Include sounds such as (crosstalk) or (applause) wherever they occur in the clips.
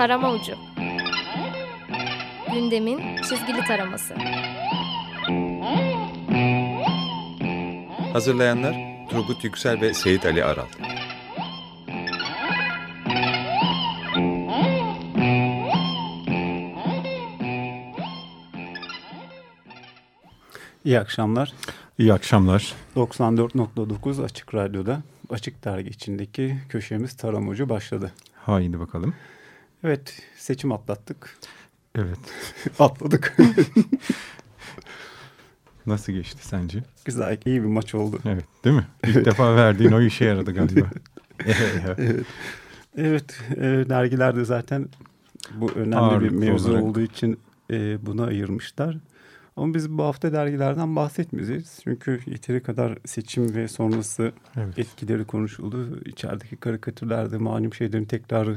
Tarama Ucu Gündemin çizgili taraması Hazırlayanlar Turgut Yüksel ve Seyit Ali Aral. İyi akşamlar. İyi akşamlar. 94.9 Açık Radyo'da Açık Dergi içindeki köşemiz Tarım Ucu başladı. Haydi bakalım. Evet seçim atlattık. Evet. (laughs) Atladık. (laughs) Nasıl geçti sence? Güzel iyi bir maç oldu. Evet değil mi? İlk defa verdiğin o işe yaradı galiba. (laughs) evet. Evet e, dergilerde zaten bu önemli Ağırlıklı bir mevzu olarak. olduğu için e, buna ayırmışlar. Ama biz bu hafta dergilerden bahsetmeyeceğiz. Çünkü yeteri kadar seçim ve sonrası Evet. etkileri konuşuldu. İçerideki karikatürlerde malum şeylerin tekrarı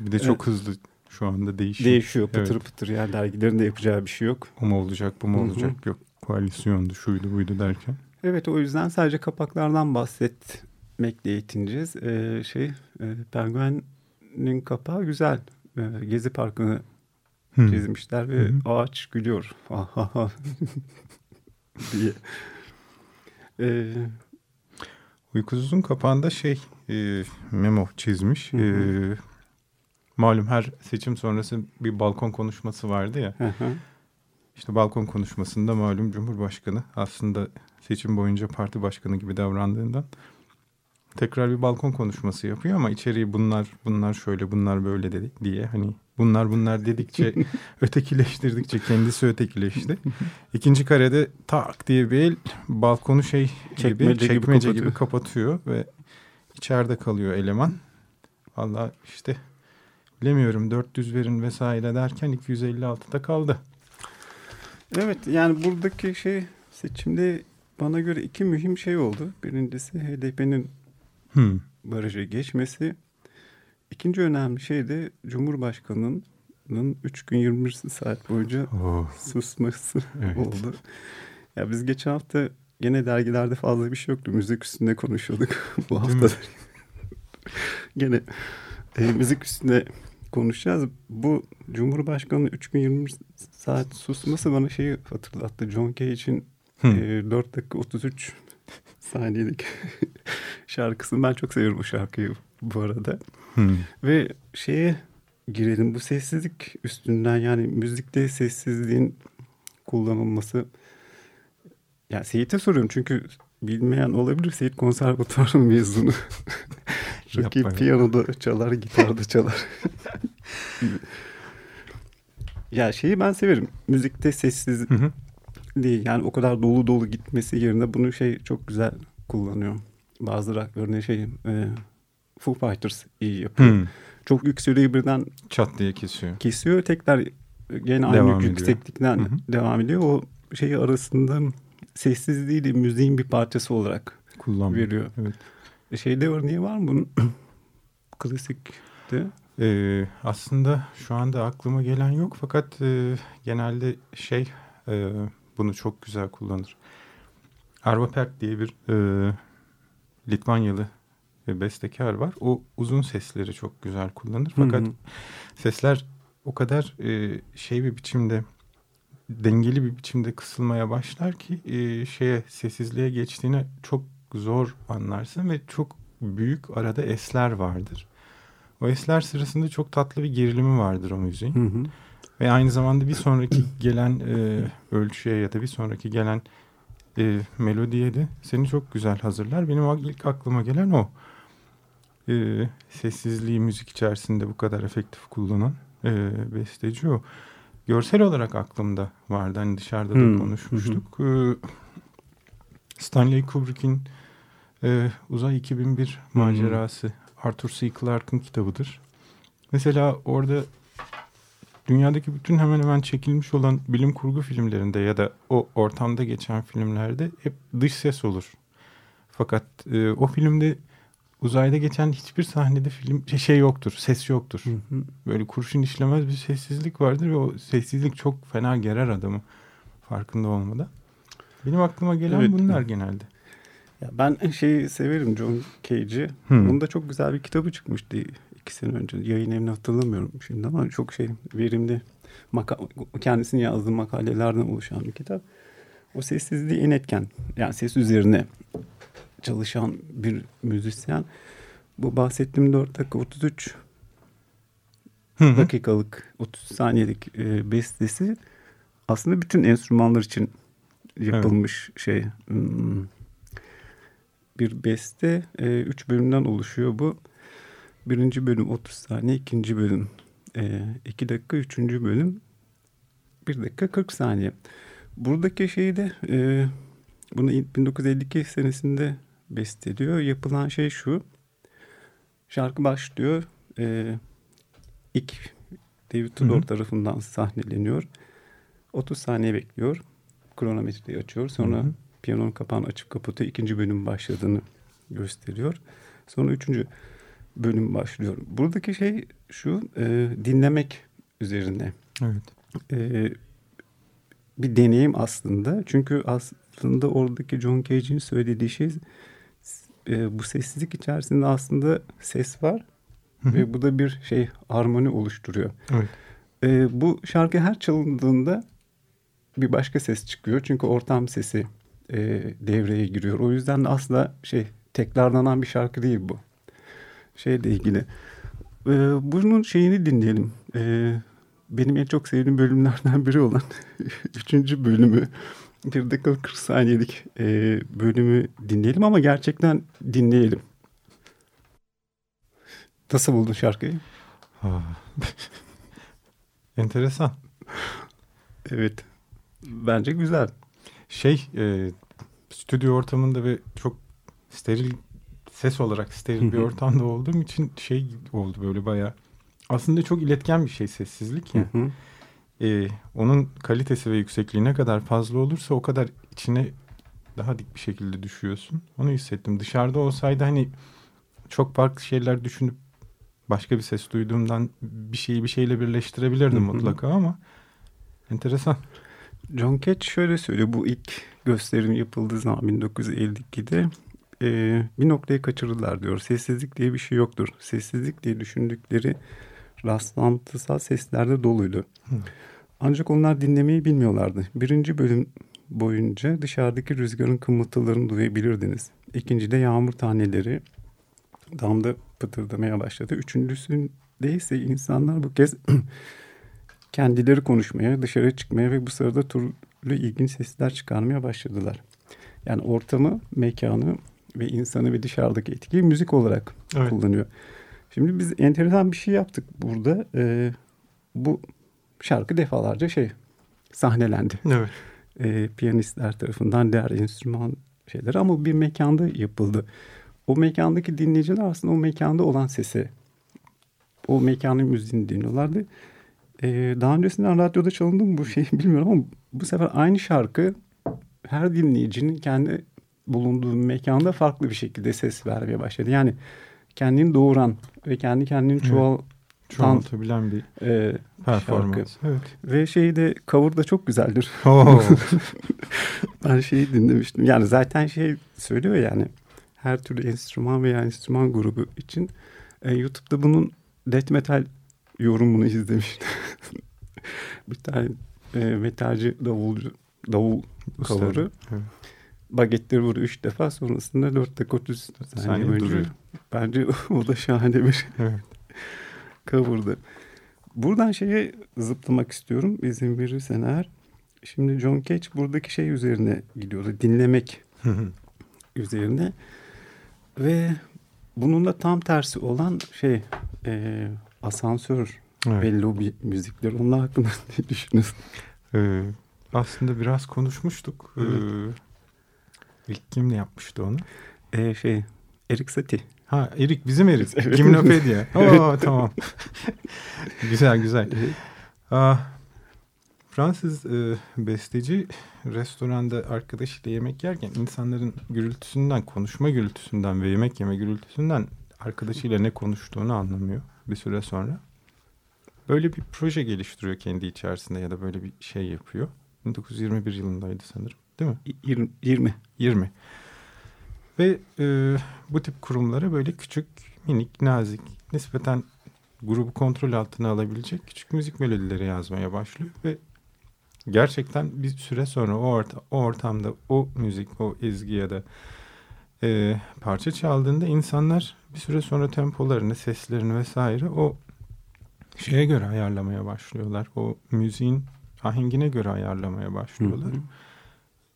Bir de çok hızlı şu anda değişiyor. değişiyor pıtır Evet. pıtır. Yani dergilerin de yapacağı bir şey yok. O mu olacak bu mu Hı hı. olacak yok koalisyondu şuydu buydu derken. Evet o yüzden sadece kapaklardan bahsetmekle yetineceğiz. Ee, şey e, Penguen'in kapağı güzel. Ee, Gezi Parkı'nı Hı. çizmişler ve Hı ağaç gülüyor. Ha, ha, ha diye. Ee, Uykusuzun kapağında şey e, memo çizmiş. Hı hı. E, malum her seçim sonrası bir balkon konuşması vardı ya. hı hı. İşte balkon konuşmasında malum Cumhurbaşkanı aslında seçim boyunca parti başkanı gibi davrandığından tekrar bir balkon konuşması yapıyor ama içeriği bunlar bunlar şöyle bunlar böyle dedi diye hani bunlar bunlar dedikçe (laughs) ötekileştirdikçe kendisi ötekileşti. İkinci karede tak diye bir el balkonu şey Çekmece gibi gibi çekmece kapatıyor. gibi kapatıyor ve içeride kalıyor eleman. Valla işte bilemiyorum 400 verin vesaire derken 256'da kaldı. Evet yani buradaki şey seçimde bana göre iki mühim şey oldu. Birincisi HDP'nin Hmm. barajı geçmesi. İkinci önemli şey de Cumhurbaşkanı'nın 3 gün 21 saat boyunca Oh. susması Evet. oldu. Ya biz geçen hafta gene dergilerde fazla bir şey yoktu. Müzik üstünde konuşuyorduk (laughs) bu hafta. gene e, müzik üstünde konuşacağız. Bu Cumhurbaşkanı'nın 3 gün 20 saat susması bana şeyi hatırlattı. John Cage'in Hmm. e, 4 dakika 33 saniyelik (laughs) şarkısını ben çok seviyorum bu şarkıyı bu arada. Hmm. Ve şeye girelim bu sessizlik üstünden yani müzikte sessizliğin kullanılması. Yani Seyit'e soruyorum çünkü bilmeyen olabilir. Seyit konservatuvar mezunu. (laughs) Çok iyi piyanoda çalar, gitarda çalar. (laughs) ya şeyi ben severim. Müzikte sessiz değil. Yani o kadar dolu dolu gitmesi yerine bunu şey çok güzel kullanıyor. Bazı rock şey e, Foo Fighters iyi yapıyor. Hmm. Çok yükseliyor birden Çat diye kesiyor. kesiyor. Tekrar gene aynı Devam ediyor. yükseklikten Hı hı. devam ediyor. O şey arasında sessizliği de müziğin bir parçası olarak Kullanmıyor. veriyor. Evet. E, Şeyde örneği var mı bunun? (clears throat) Klasikte. Ee, aslında şu anda aklıma gelen yok fakat e, genelde şey e, bunu çok güzel kullanır. Arvo Pärt diye bir e, Litvanyalı bir bestekar var. O uzun sesleri çok güzel kullanır. Fakat Hı hı. sesler o kadar e, şey bir biçimde dengeli bir biçimde kısılmaya başlar ki e, şeye sessizliğe geçtiğini çok zor anlarsın ve çok büyük arada esler vardır. O esler sırasında çok tatlı bir gerilimi vardır o müziğin. Hı hı. Ve aynı zamanda bir sonraki gelen e, ölçüye ya da bir sonraki gelen e, melodiye de seni çok güzel hazırlar. Benim ilk aklıma gelen o. E, sessizliği müzik içerisinde bu kadar efektif kullanan e, besteci o. Görsel olarak aklımda vardı. Hani dışarıda da Hmm, konuşmuştuk. E, Stanley Kubrick'in e, Uzay 2001 macerası Arthur C. Clarke'ın kitabıdır. Mesela orada dünyadaki bütün hemen hemen çekilmiş olan bilim kurgu filmlerinde ya da o ortamda geçen filmlerde hep dış ses olur. Fakat e, o filmde uzayda geçen hiçbir sahnede film şey, şey yoktur, ses yoktur. Hı hı. Böyle kurşun işlemez bir sessizlik vardır ve o sessizlik çok fena gerer adamı farkında olmadan. Benim aklıma gelen Evet. bunlar genelde. Ya ben şeyi severim John Cage'i. Hmm. Bunda çok güzel bir kitabı çıkmıştı iki sene önce. Yayın evini hatırlamıyorum şimdi ama çok şey verimli. Maka- kendisinin yazdığı makalelerden oluşan bir kitap. O sessizliği en etken. Yani ses üzerine çalışan bir müzisyen. Bu bahsettiğim 4 dakika 33 Hı hı. dakikalık 30 saniyelik e, bestesi aslında bütün enstrümanlar için yapılmış şey. Hmm, bir beste e, üç bölümden oluşuyor bu. Birinci bölüm 30 saniye ikinci bölüm e, iki dakika üçüncü bölüm bir dakika 40 saniye. Buradaki şeyi de e, bunu 1952 senesinde besteliyor yapılan şey şu şarkı başlıyor e, ilk David Tudor Hı hı. tarafından sahneleniyor. 30 saniye bekliyor. Kronometreyi açıyor. Sonra Hı hı. piyanonun kapağını açıp kapatıyor. İkinci bölüm başladığını gösteriyor. Sonra üçüncü bölüm başlıyor. Buradaki şey şu e, dinlemek üzerine Evet. e, bir deneyim aslında. Çünkü aslında oradaki John Cage'in söylediği şey e, bu sessizlik içerisinde aslında ses var ve bu da bir şey armoni oluşturuyor. Evet. E, bu şarkı her çalındığında bir başka ses çıkıyor. Çünkü ortam sesi e, devreye giriyor. O yüzden de asla şey tekrarlanan bir şarkı değil bu. Şeyle ilgili. E, bunun şeyini dinleyelim. E, benim en çok sevdiğim bölümlerden biri olan (laughs) üçüncü bölümü. Bir dakika 40 saniyelik e, bölümü dinleyelim ama gerçekten dinleyelim. Nasıl buldun şarkıyı? Ah. Enteresan. Evet. Bence güzel. Şey e, stüdyo ortamında ve çok steril ses olarak steril bir ortamda olduğum için şey oldu böyle bayağı. Aslında çok iletken bir şey sessizlik ya. E, onun kalitesi ve yüksekliği ne kadar fazla olursa o kadar içine daha dik bir şekilde düşüyorsun. Onu hissettim. Dışarıda olsaydı hani çok farklı şeyler düşünüp başka bir ses duyduğumdan bir şeyi bir şeyle birleştirebilirdim mutlaka ama enteresan. John Cage şöyle söylüyor. Bu ilk gösterim yapıldığı zaman 1952'de e, bir noktayı kaçırdılar diyor. Sessizlik diye bir şey yoktur. Sessizlik diye düşündükleri rastlantısal seslerde doluydu. Hı. Ancak onlar dinlemeyi bilmiyorlardı. Birinci bölüm boyunca dışarıdaki rüzgarın kımıltılarını duyabilirdiniz. İkincide yağmur taneleri damda pıtırdamaya başladı. Üçüncüsünde ise insanlar bu kez (clears throat) kendileri konuşmaya, dışarı çıkmaya ve bu sırada türlü ilginç sesler çıkarmaya başladılar. Yani ortamı, mekanı ve insanı ve dışarıdaki etkiyi müzik olarak Evet. kullanıyor. Şimdi biz enteresan bir şey yaptık burada. Ee, bu şarkı defalarca şey sahnelendi. Evet. Ee, piyanistler tarafından diğer enstrüman şeyler ama bir mekanda yapıldı. O mekandaki dinleyiciler aslında o mekanda olan sesi, o mekanın müziğini dinliyorlardı. Ee, daha öncesinden radyoda çalındı mı bu şey (laughs) bilmiyorum ama bu sefer aynı şarkı her dinleyicinin kendi bulunduğu mekanda farklı bir şekilde ses vermeye başladı. Yani kendini doğuran ve kendi kendini Evet. çoğal Çoğaltabilen bir e, performans. Evet. ve şeyi de cover da çok güzeldir. (laughs) Oo. (laughs) Ben şeyi dinlemiştim. Yani zaten şey söylüyor yani her türlü enstrüman veya enstrüman grubu için e, YouTube'da bunun death metal yorumunu izlemiştim. (laughs) bir tane e, metalci davulcu davul cover'ı. Evet. Bagetleri vuruyor üç defa sonrasında dört dakika 30 saniye duruyor. Bence (laughs) o da şahane bir Evet. cover'dı. Buradan şeye zıplamak istiyorum izin verirsen eğer. Şimdi John Cage buradaki şey üzerine gidiyordu. Dinlemek üzerine. Ve bunun da tam tersi olan şey e, asansör Evet. ve lobi müzikleri. Onlar hakkında (laughs) ne düşünüyorsun? Ee, aslında biraz konuşmuştuk. Evet. Ee, ilk kim ne yapmıştı onu? E, şey Erik Satie. Ha Erik bizim Erik. (laughs) Evet. Gimnopedia. (laughs) Oo, tamam. güzel güzel. Aa, Fransız e, besteci restoranda arkadaşıyla yemek yerken insanların gürültüsünden, konuşma gürültüsünden ve yemek yeme gürültüsünden arkadaşıyla ne konuştuğunu anlamıyor bir süre sonra. Böyle bir proje geliştiriyor kendi içerisinde ya da böyle bir şey yapıyor. 1921 yılındaydı sanırım değil mi? Y- 20. 20. 20. Ve e, bu tip kurumlara böyle küçük, minik, nazik, nispeten grubu kontrol altına alabilecek küçük müzik melodileri yazmaya başlıyor. Ve gerçekten bir süre sonra o, orta, o ortamda o müzik, o ezgi ya da e, parça çaldığında insanlar bir süre sonra tempolarını, seslerini vesaire o şeye göre ayarlamaya başlıyorlar. O müziğin ahengine göre ayarlamaya başlıyorlar. Hı hı.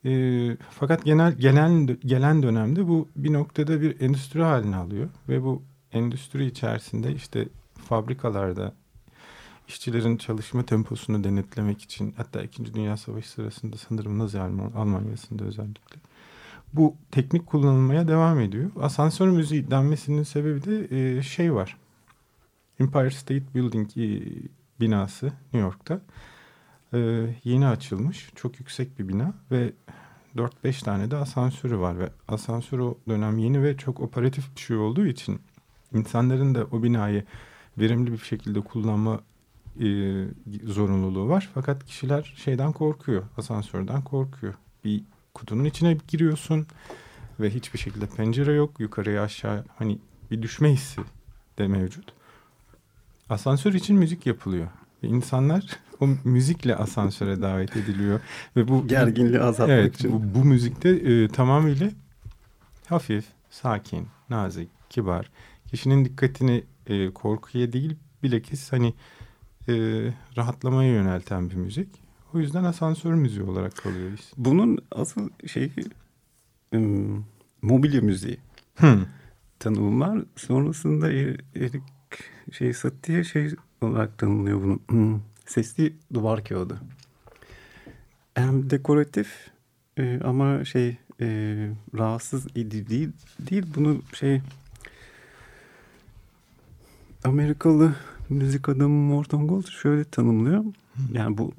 E, fakat genel gelen gelen dönemde bu bir noktada bir endüstri haline alıyor ve bu endüstri içerisinde işte fabrikalarda işçilerin çalışma temposunu denetlemek için hatta İkinci Dünya Savaşı sırasında sanırım Nazi Alman, Almanya'sında özellikle bu teknik kullanılmaya devam ediyor. Asansör müziği denmesinin sebebi de e, şey var. Empire State Building e, binası New York'ta e, yeni açılmış. Çok yüksek bir bina ve 4-5 tane de asansörü var ve asansör o dönem yeni ve çok operatif bir şey olduğu için insanların da o binayı verimli bir şekilde kullanma e, zorunluluğu var. Fakat kişiler şeyden korkuyor, asansörden korkuyor. Bir kutunun içine giriyorsun ve hiçbir şekilde pencere yok. Yukarıya aşağı hani bir düşme hissi de mevcut. Asansör için müzik yapılıyor. Ve insanlar o müzikle asansöre davet ediliyor. Ve bu Gerginliği azaltmak evet, için. Bu, bu müzikte e, tamamıyla hafif, sakin, nazik, kibar. Kişinin dikkatini e, korkuya değil bilakis hani e, rahatlamaya yönelten bir müzik. O yüzden asansör müziği olarak kalıyor isim. Bunun asıl şeyi ım, mobilya müziği Hmm. tanımı var. Sonrasında Erik şey Satie şey olarak tanımlıyor bunu. Hmm, Sesli duvar kağıdı. Hem dekoratif e, ama şey e, rahatsız edici değil, değil. Bunu şey Amerikalı müzik adamı Morton Gold şöyle tanımlıyor. Yani bu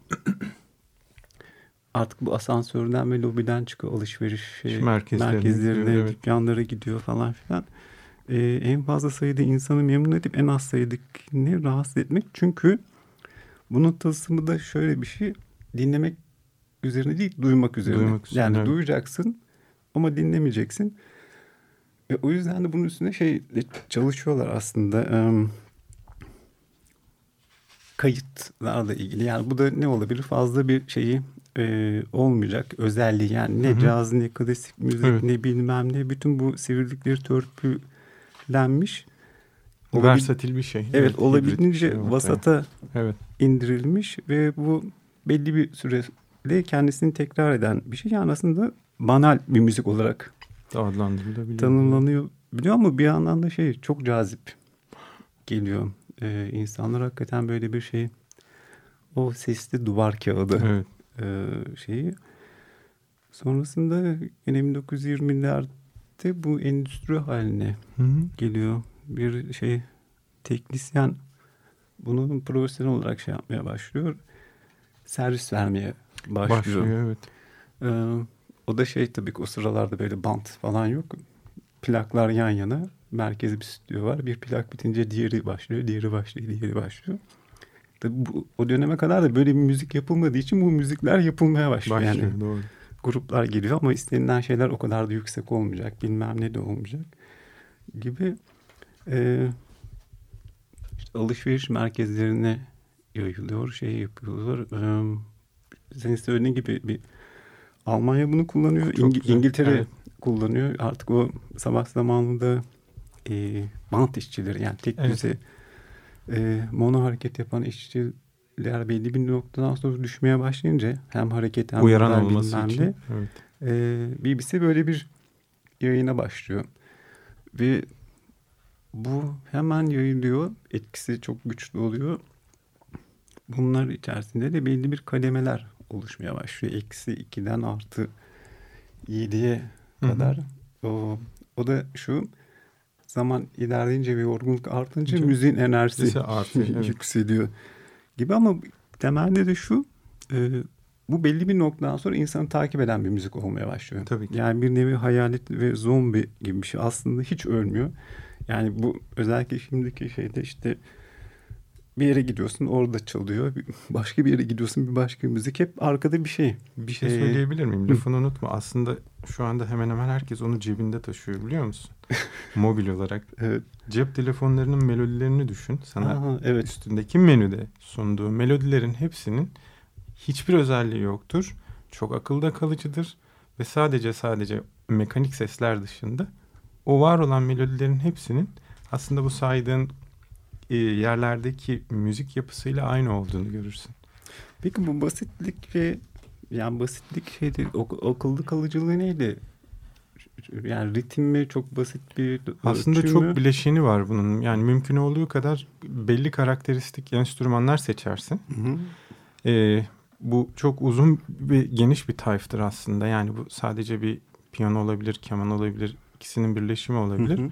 artık bu asansörden ve lobiden çıkıyor alışveriş şey, Merkezlerine merkezlerine, gidiyor, evet. dükkanlara gidiyor falan filan. Ee, en fazla sayıda insanı memnun edip en az sayıdakini rahatsız etmek. Çünkü bunun tılsımı da şöyle bir şey. Dinlemek üzerine değil, duymak üzerine. Duymak üzerine, yani evet. duyacaksın ama dinlemeyeceksin. Ve o yüzden de bunun üstüne şey çalışıyorlar aslında. Em, kayıtlarla ilgili. Yani bu da ne olabilir? Fazla bir şeyi e, olmayacak özelliği. Yani ne Hı hı. caz ne klasik müzik Evet. ne bilmem ne. Bütün bu sivrilikleri Olabil- Versatil bir şey. Evet, bir olabildiğince vasata Evet. indirilmiş ve bu belli bir süreyle kendisini tekrar eden bir şey. Yani aslında banal bir müzik olarak Adlandırılabiliyor. tanımlanıyor biliyor ama bir yandan da şey çok cazip geliyor. Ee, insanlar hakikaten böyle bir şey o sesli duvar kağıdı Evet. e, şeyi. Sonrasında yine 1920'lerde bu endüstri haline Hı hı. geliyor. Bir şey teknisyen bunu profesyonel olarak şey yapmaya başlıyor. Servis vermeye başlıyor. Başlıyor evet. Ee, o da şey tabii ki o sıralarda böyle bant falan yok. Plaklar yan yana. Merkezi bir stüdyo var. Bir plak bitince diğeri başlıyor, diğeri başlıyor, diğeri başlıyor. Tabii bu, o döneme kadar da böyle bir müzik yapılmadığı için bu müzikler yapılmaya başlıyor. Başlıyor Yani doğru. Gruplar geliyor ama istenilen şeyler o kadar da yüksek olmayacak. Bilmem ne de olmayacak gibi. Ee, işte alışveriş merkezlerine yayılıyor, şey yapıyorlar. Ee, senin söylediğin gibi bir Almanya bunu kullanıyor. Çok İngi- güzel, İngiltere evet. kullanıyor. Artık o savaş zamanında e, bant işçileri yani tek Evet. düze e, mono hareket yapan işçiler belli bir noktadan sonra düşmeye başlayınca hem hareket hem Uyaran olması bilmem için. ne, Evet. e, BBC böyle bir yayına başlıyor. Ve bu hemen yayılıyor. Etkisi çok güçlü oluyor. Bunlar içerisinde de belli bir kademeler oluşmaya başlıyor. Eksi 2'den artı 7'ye Hı hı. kadar. O, o da şu zaman ilerleyince ve yorgunluk artınca Çok- müziğin enerjisi artıyor, (laughs) evet. yükseliyor gibi ama temelde de şu e, bu belli bir noktadan sonra insanı takip eden bir müzik olmaya başlıyor. Tabii ki. Yani bir nevi hayalet ve zombi gibi bir şey. Aslında hiç ölmüyor. Yani bu özellikle şimdiki şeyde işte bir yere gidiyorsun orada çalıyor. Bir- Başka bir yere gidiyorsun bir başka müzik. Hep arkada bir şey. Bir şey Ee, söyleyebilir miyim? Lafını unutma. Aslında şu anda hemen hemen herkes onu cebinde taşıyor biliyor musun? (laughs) Mobil olarak. Evet. Cep telefonlarının melodilerini düşün. Sana Aha, evet. üstündeki menüde sunduğu melodilerin hepsinin hiçbir özelliği yoktur. Çok akılda kalıcıdır ve sadece sadece mekanik sesler dışında o var olan melodilerin hepsinin aslında bu saydığın yerlerdeki müzik yapısıyla aynı olduğunu görürsün. Peki bu basitlik ve yani basitlik şeydi o, akıllı kalıcılığı neydi? Yani ritim mi çok basit bir Aslında çok mü? bileşeni var bunun. Yani mümkün olduğu kadar belli karakteristik enstrümanlar seçersin. Hı hı. Ee, bu çok uzun ve geniş bir tayftır aslında. Yani bu sadece bir piyano olabilir, keman olabilir, ikisinin birleşimi olabilir. Hı hı.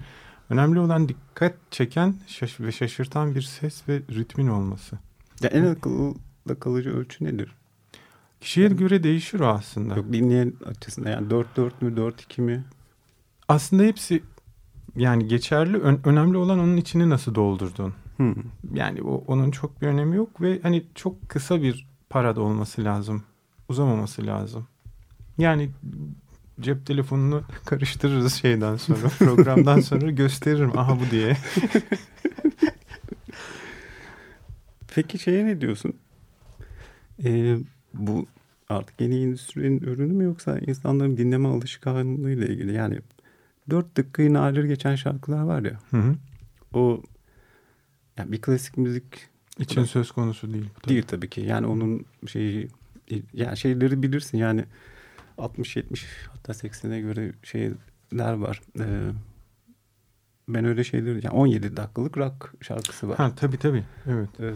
Önemli olan dikkat çeken şaş- ve şaşırtan bir ses ve ritmin olması. Ya en akıllı kalıcı ölçü nedir? Kişiye göre değişir o aslında. Yok dinleyen açısından yani 4-4 mü 4-2 mi? Aslında hepsi yani geçerli. Ö- önemli olan onun içini nasıl doldurdun. Hı. Yani o, onun çok bir önemi yok ve hani çok kısa bir parada olması lazım. Uzamaması lazım. Yani cep telefonunu (laughs) karıştırırız şeyden sonra (laughs) programdan sonra gösteririm aha bu diye. (laughs) Peki şeye ne diyorsun? Ee, bu artık yeni endüstrinin ürünü mü yoksa insanların dinleme alışkanlığıyla ilgili? Yani 4 dakikayı nadir geçen şarkılar var ya. Hı hı. O yani bir klasik müzik İçin söz konusu değil. bu tabii. değil tabii ki. Yani onun şeyi yani şeyleri bilirsin yani 60 70 hatta 80'e göre şeyler var. Ee, ben öyle şeyleri yani 17 dakikalık rock şarkısı var. Ha tabii tabii. Evet. Ee,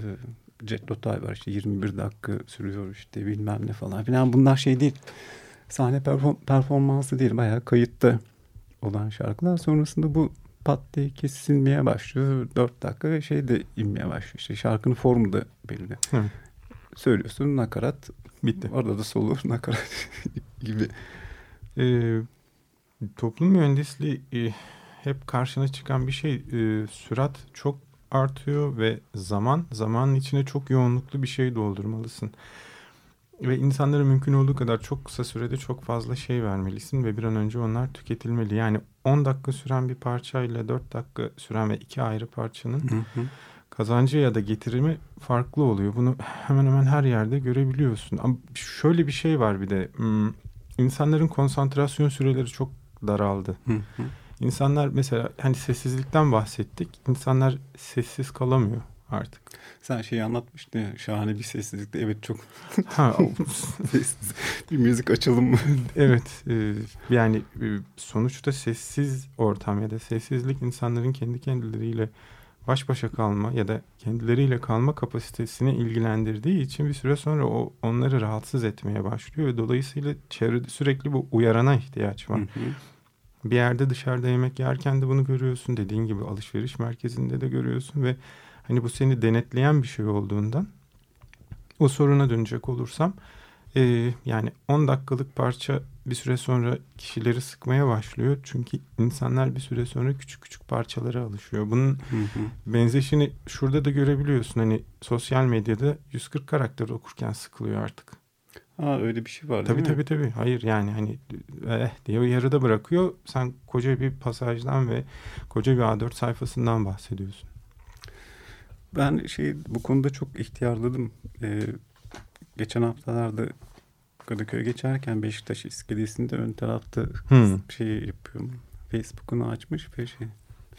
Jet Lotay var işte 21 dakika sürüyor işte bilmem ne falan filan. Bunlar şey değil. Sahne perform- performansı değil. Bayağı kayıtta olan şarkılar. Sonrasında bu pat diye kesilmeye başlıyor. 4 dakika ve şey de inmeye başlıyor. İşte şarkının formu da belli. Evet. Söylüyorsun nakarat. Bitti. Orada da solo nakarat (laughs) gibi. Ee, toplum mühendisliği e, hep karşına çıkan bir şey. Ee, sürat çok artıyor ve zaman zamanın içine çok yoğunluklu bir şey doldurmalısın. Ve insanlara mümkün olduğu kadar çok kısa sürede çok fazla şey vermelisin ve bir an önce onlar tüketilmeli. Yani 10 dakika süren bir parçayla 4 dakika süren ve iki ayrı parçanın kazancı ya da getirimi farklı oluyor. Bunu hemen hemen her yerde görebiliyorsun. Ama şöyle bir şey var bir de. İnsanların konsantrasyon süreleri çok daraldı. İnsanlar mesela hani sessizlikten bahsettik. İnsanlar sessiz kalamıyor artık. Sen şeyi anlatmıştın ya şahane bir sessizlikte. Evet çok Ha, (laughs) sessiz. bir müzik açalım mı? (laughs) evet e, yani e, sonuçta sessiz ortam ya da sessizlik insanların kendi kendileriyle baş başa kalma ya da kendileriyle kalma kapasitesini ilgilendirdiği için bir süre sonra o onları rahatsız etmeye başlıyor ve dolayısıyla çevrede sürekli bu uyarana ihtiyaç var. Hı hı. Bir yerde dışarıda yemek yerken de bunu görüyorsun. Dediğin gibi alışveriş merkezinde de görüyorsun ve hani bu seni denetleyen bir şey olduğundan o soruna dönecek olursam e, yani 10 dakikalık parça bir süre sonra kişileri sıkmaya başlıyor. Çünkü insanlar bir süre sonra küçük küçük parçalara alışıyor. Bunun Hı hı. benzeşini şurada da görebiliyorsun. Hani sosyal medyada 140 karakter okurken sıkılıyor artık. Ha öyle bir şey var Tabii değil mi? tabii tabii. Hayır yani hani eh diye yarıda bırakıyor. Sen koca bir pasajdan ve koca bir A4 sayfasından bahsediyorsun. Ben şey bu konuda çok ihtiyarladım. Ee, geçen haftalarda Kadıköy geçerken Beşiktaş iskelesinde ön tarafta Hmm. şey yapıyorum. Facebook'unu açmış ve şey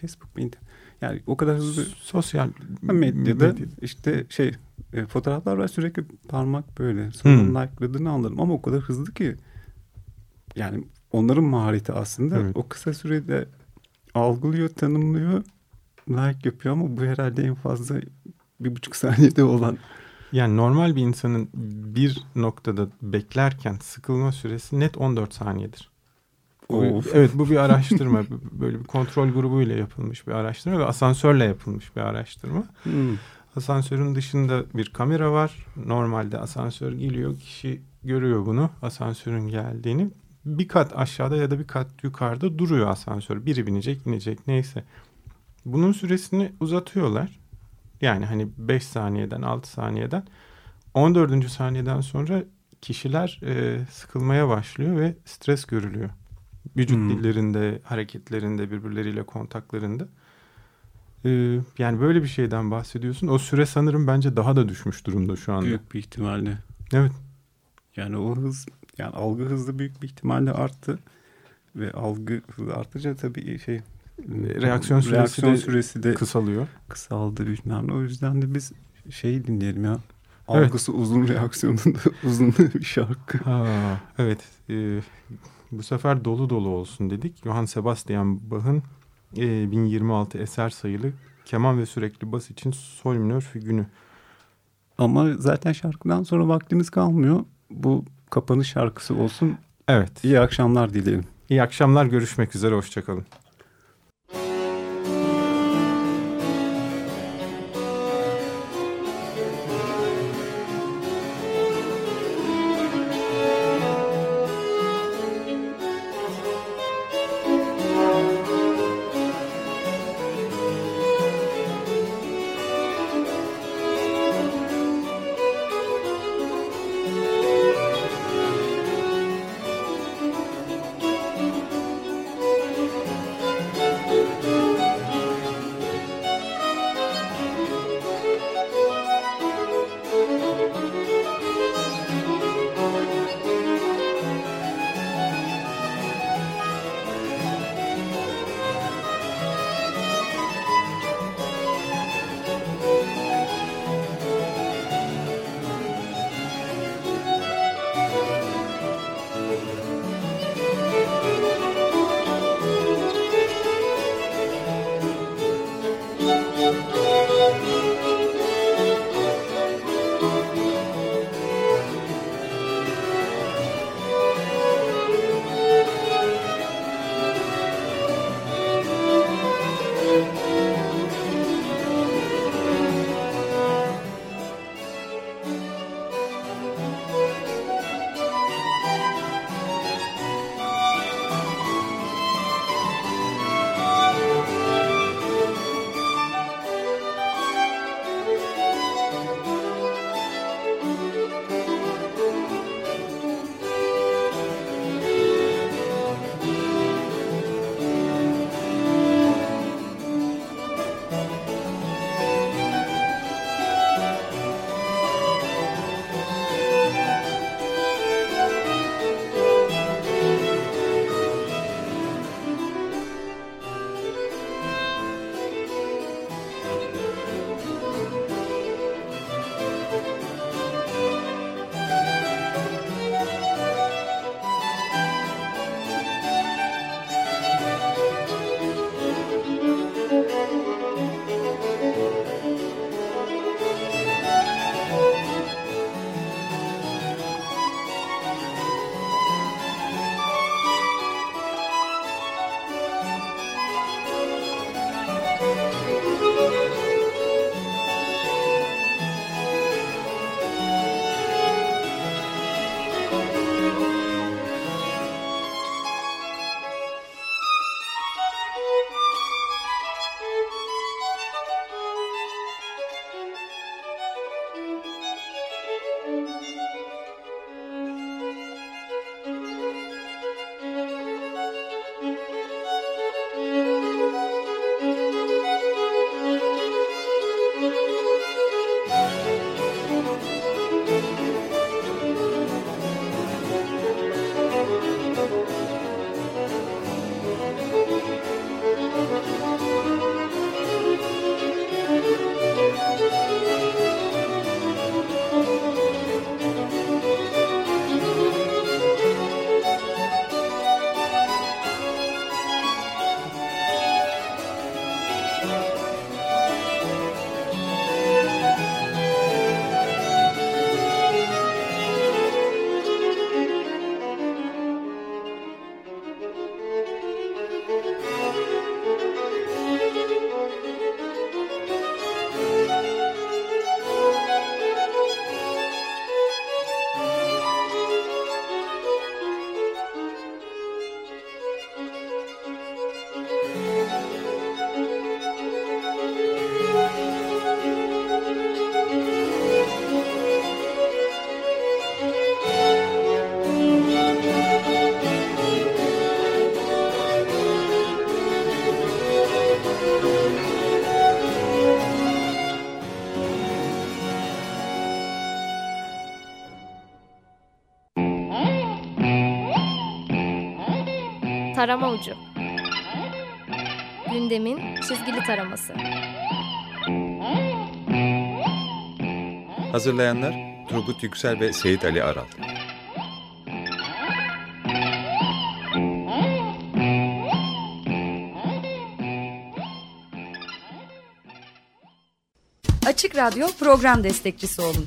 Facebook muydu? Yani o kadar hızlı Sosyal medyada medya- işte şey e, fotoğraflar var sürekli parmak böyle. Sonra Hmm. like'ladığını anladım ama o kadar hızlı ki yani onların mahareti aslında Evet. o kısa sürede algılıyor, tanımlıyor, like yapıyor ama bu herhalde en fazla bir buçuk saniyede olan Yani normal bir insanın bir noktada beklerken sıkılma süresi net 14 saniyedir. Bu- evet bu bir araştırma. (laughs) Böyle bir kontrol grubuyla yapılmış bir araştırma ve asansörle yapılmış bir araştırma. Hmm. Asansörün dışında bir kamera var. Normalde asansör geliyor. Kişi görüyor bunu. Asansörün geldiğini. Bir kat aşağıda ya da bir kat yukarıda duruyor asansör. Biri binecek, inecek neyse. Bunun süresini uzatıyorlar. Yani hani 5 saniyeden 6 saniyeden 14. saniyeden sonra kişiler e, sıkılmaya başlıyor ve stres görülüyor. Vücut Hmm. dillerinde, hareketlerinde, birbirleriyle kontaklarında. E, yani böyle bir şeyden bahsediyorsun. O süre sanırım bence daha da düşmüş durumda şu anda. Büyük bir ihtimalle. Evet. Yani o hız, yani algı hızı büyük bir ihtimalle arttı. Ve algı hızı artınca tabii şey... Reaksiyon süresi reaksiyon de süresi de Kısalıyor. kısaldı bilmem ne. O yüzden de biz şey dinleyelim ya. Evet. Algısı uzun (laughs) reaksiyonunda uzun bir şarkı. Ha, evet. e, bu sefer dolu dolu olsun dedik. Johann Sebastian Bach'ın e, 1026 eser sayılı keman ve sürekli bas için sol minör fügünü. Ama zaten şarkıdan sonra vaktimiz kalmıyor. Bu kapanış şarkısı olsun. Evet. İyi akşamlar dileyelim. İyi akşamlar. Görüşmek üzere. Hoşçakalın. Tarama ucu. Gündemin çizgili taraması. Hazırlayanlar Turgut Yüksel ve Seyit Ali Aral. Açık Radyo program destekçisi olun.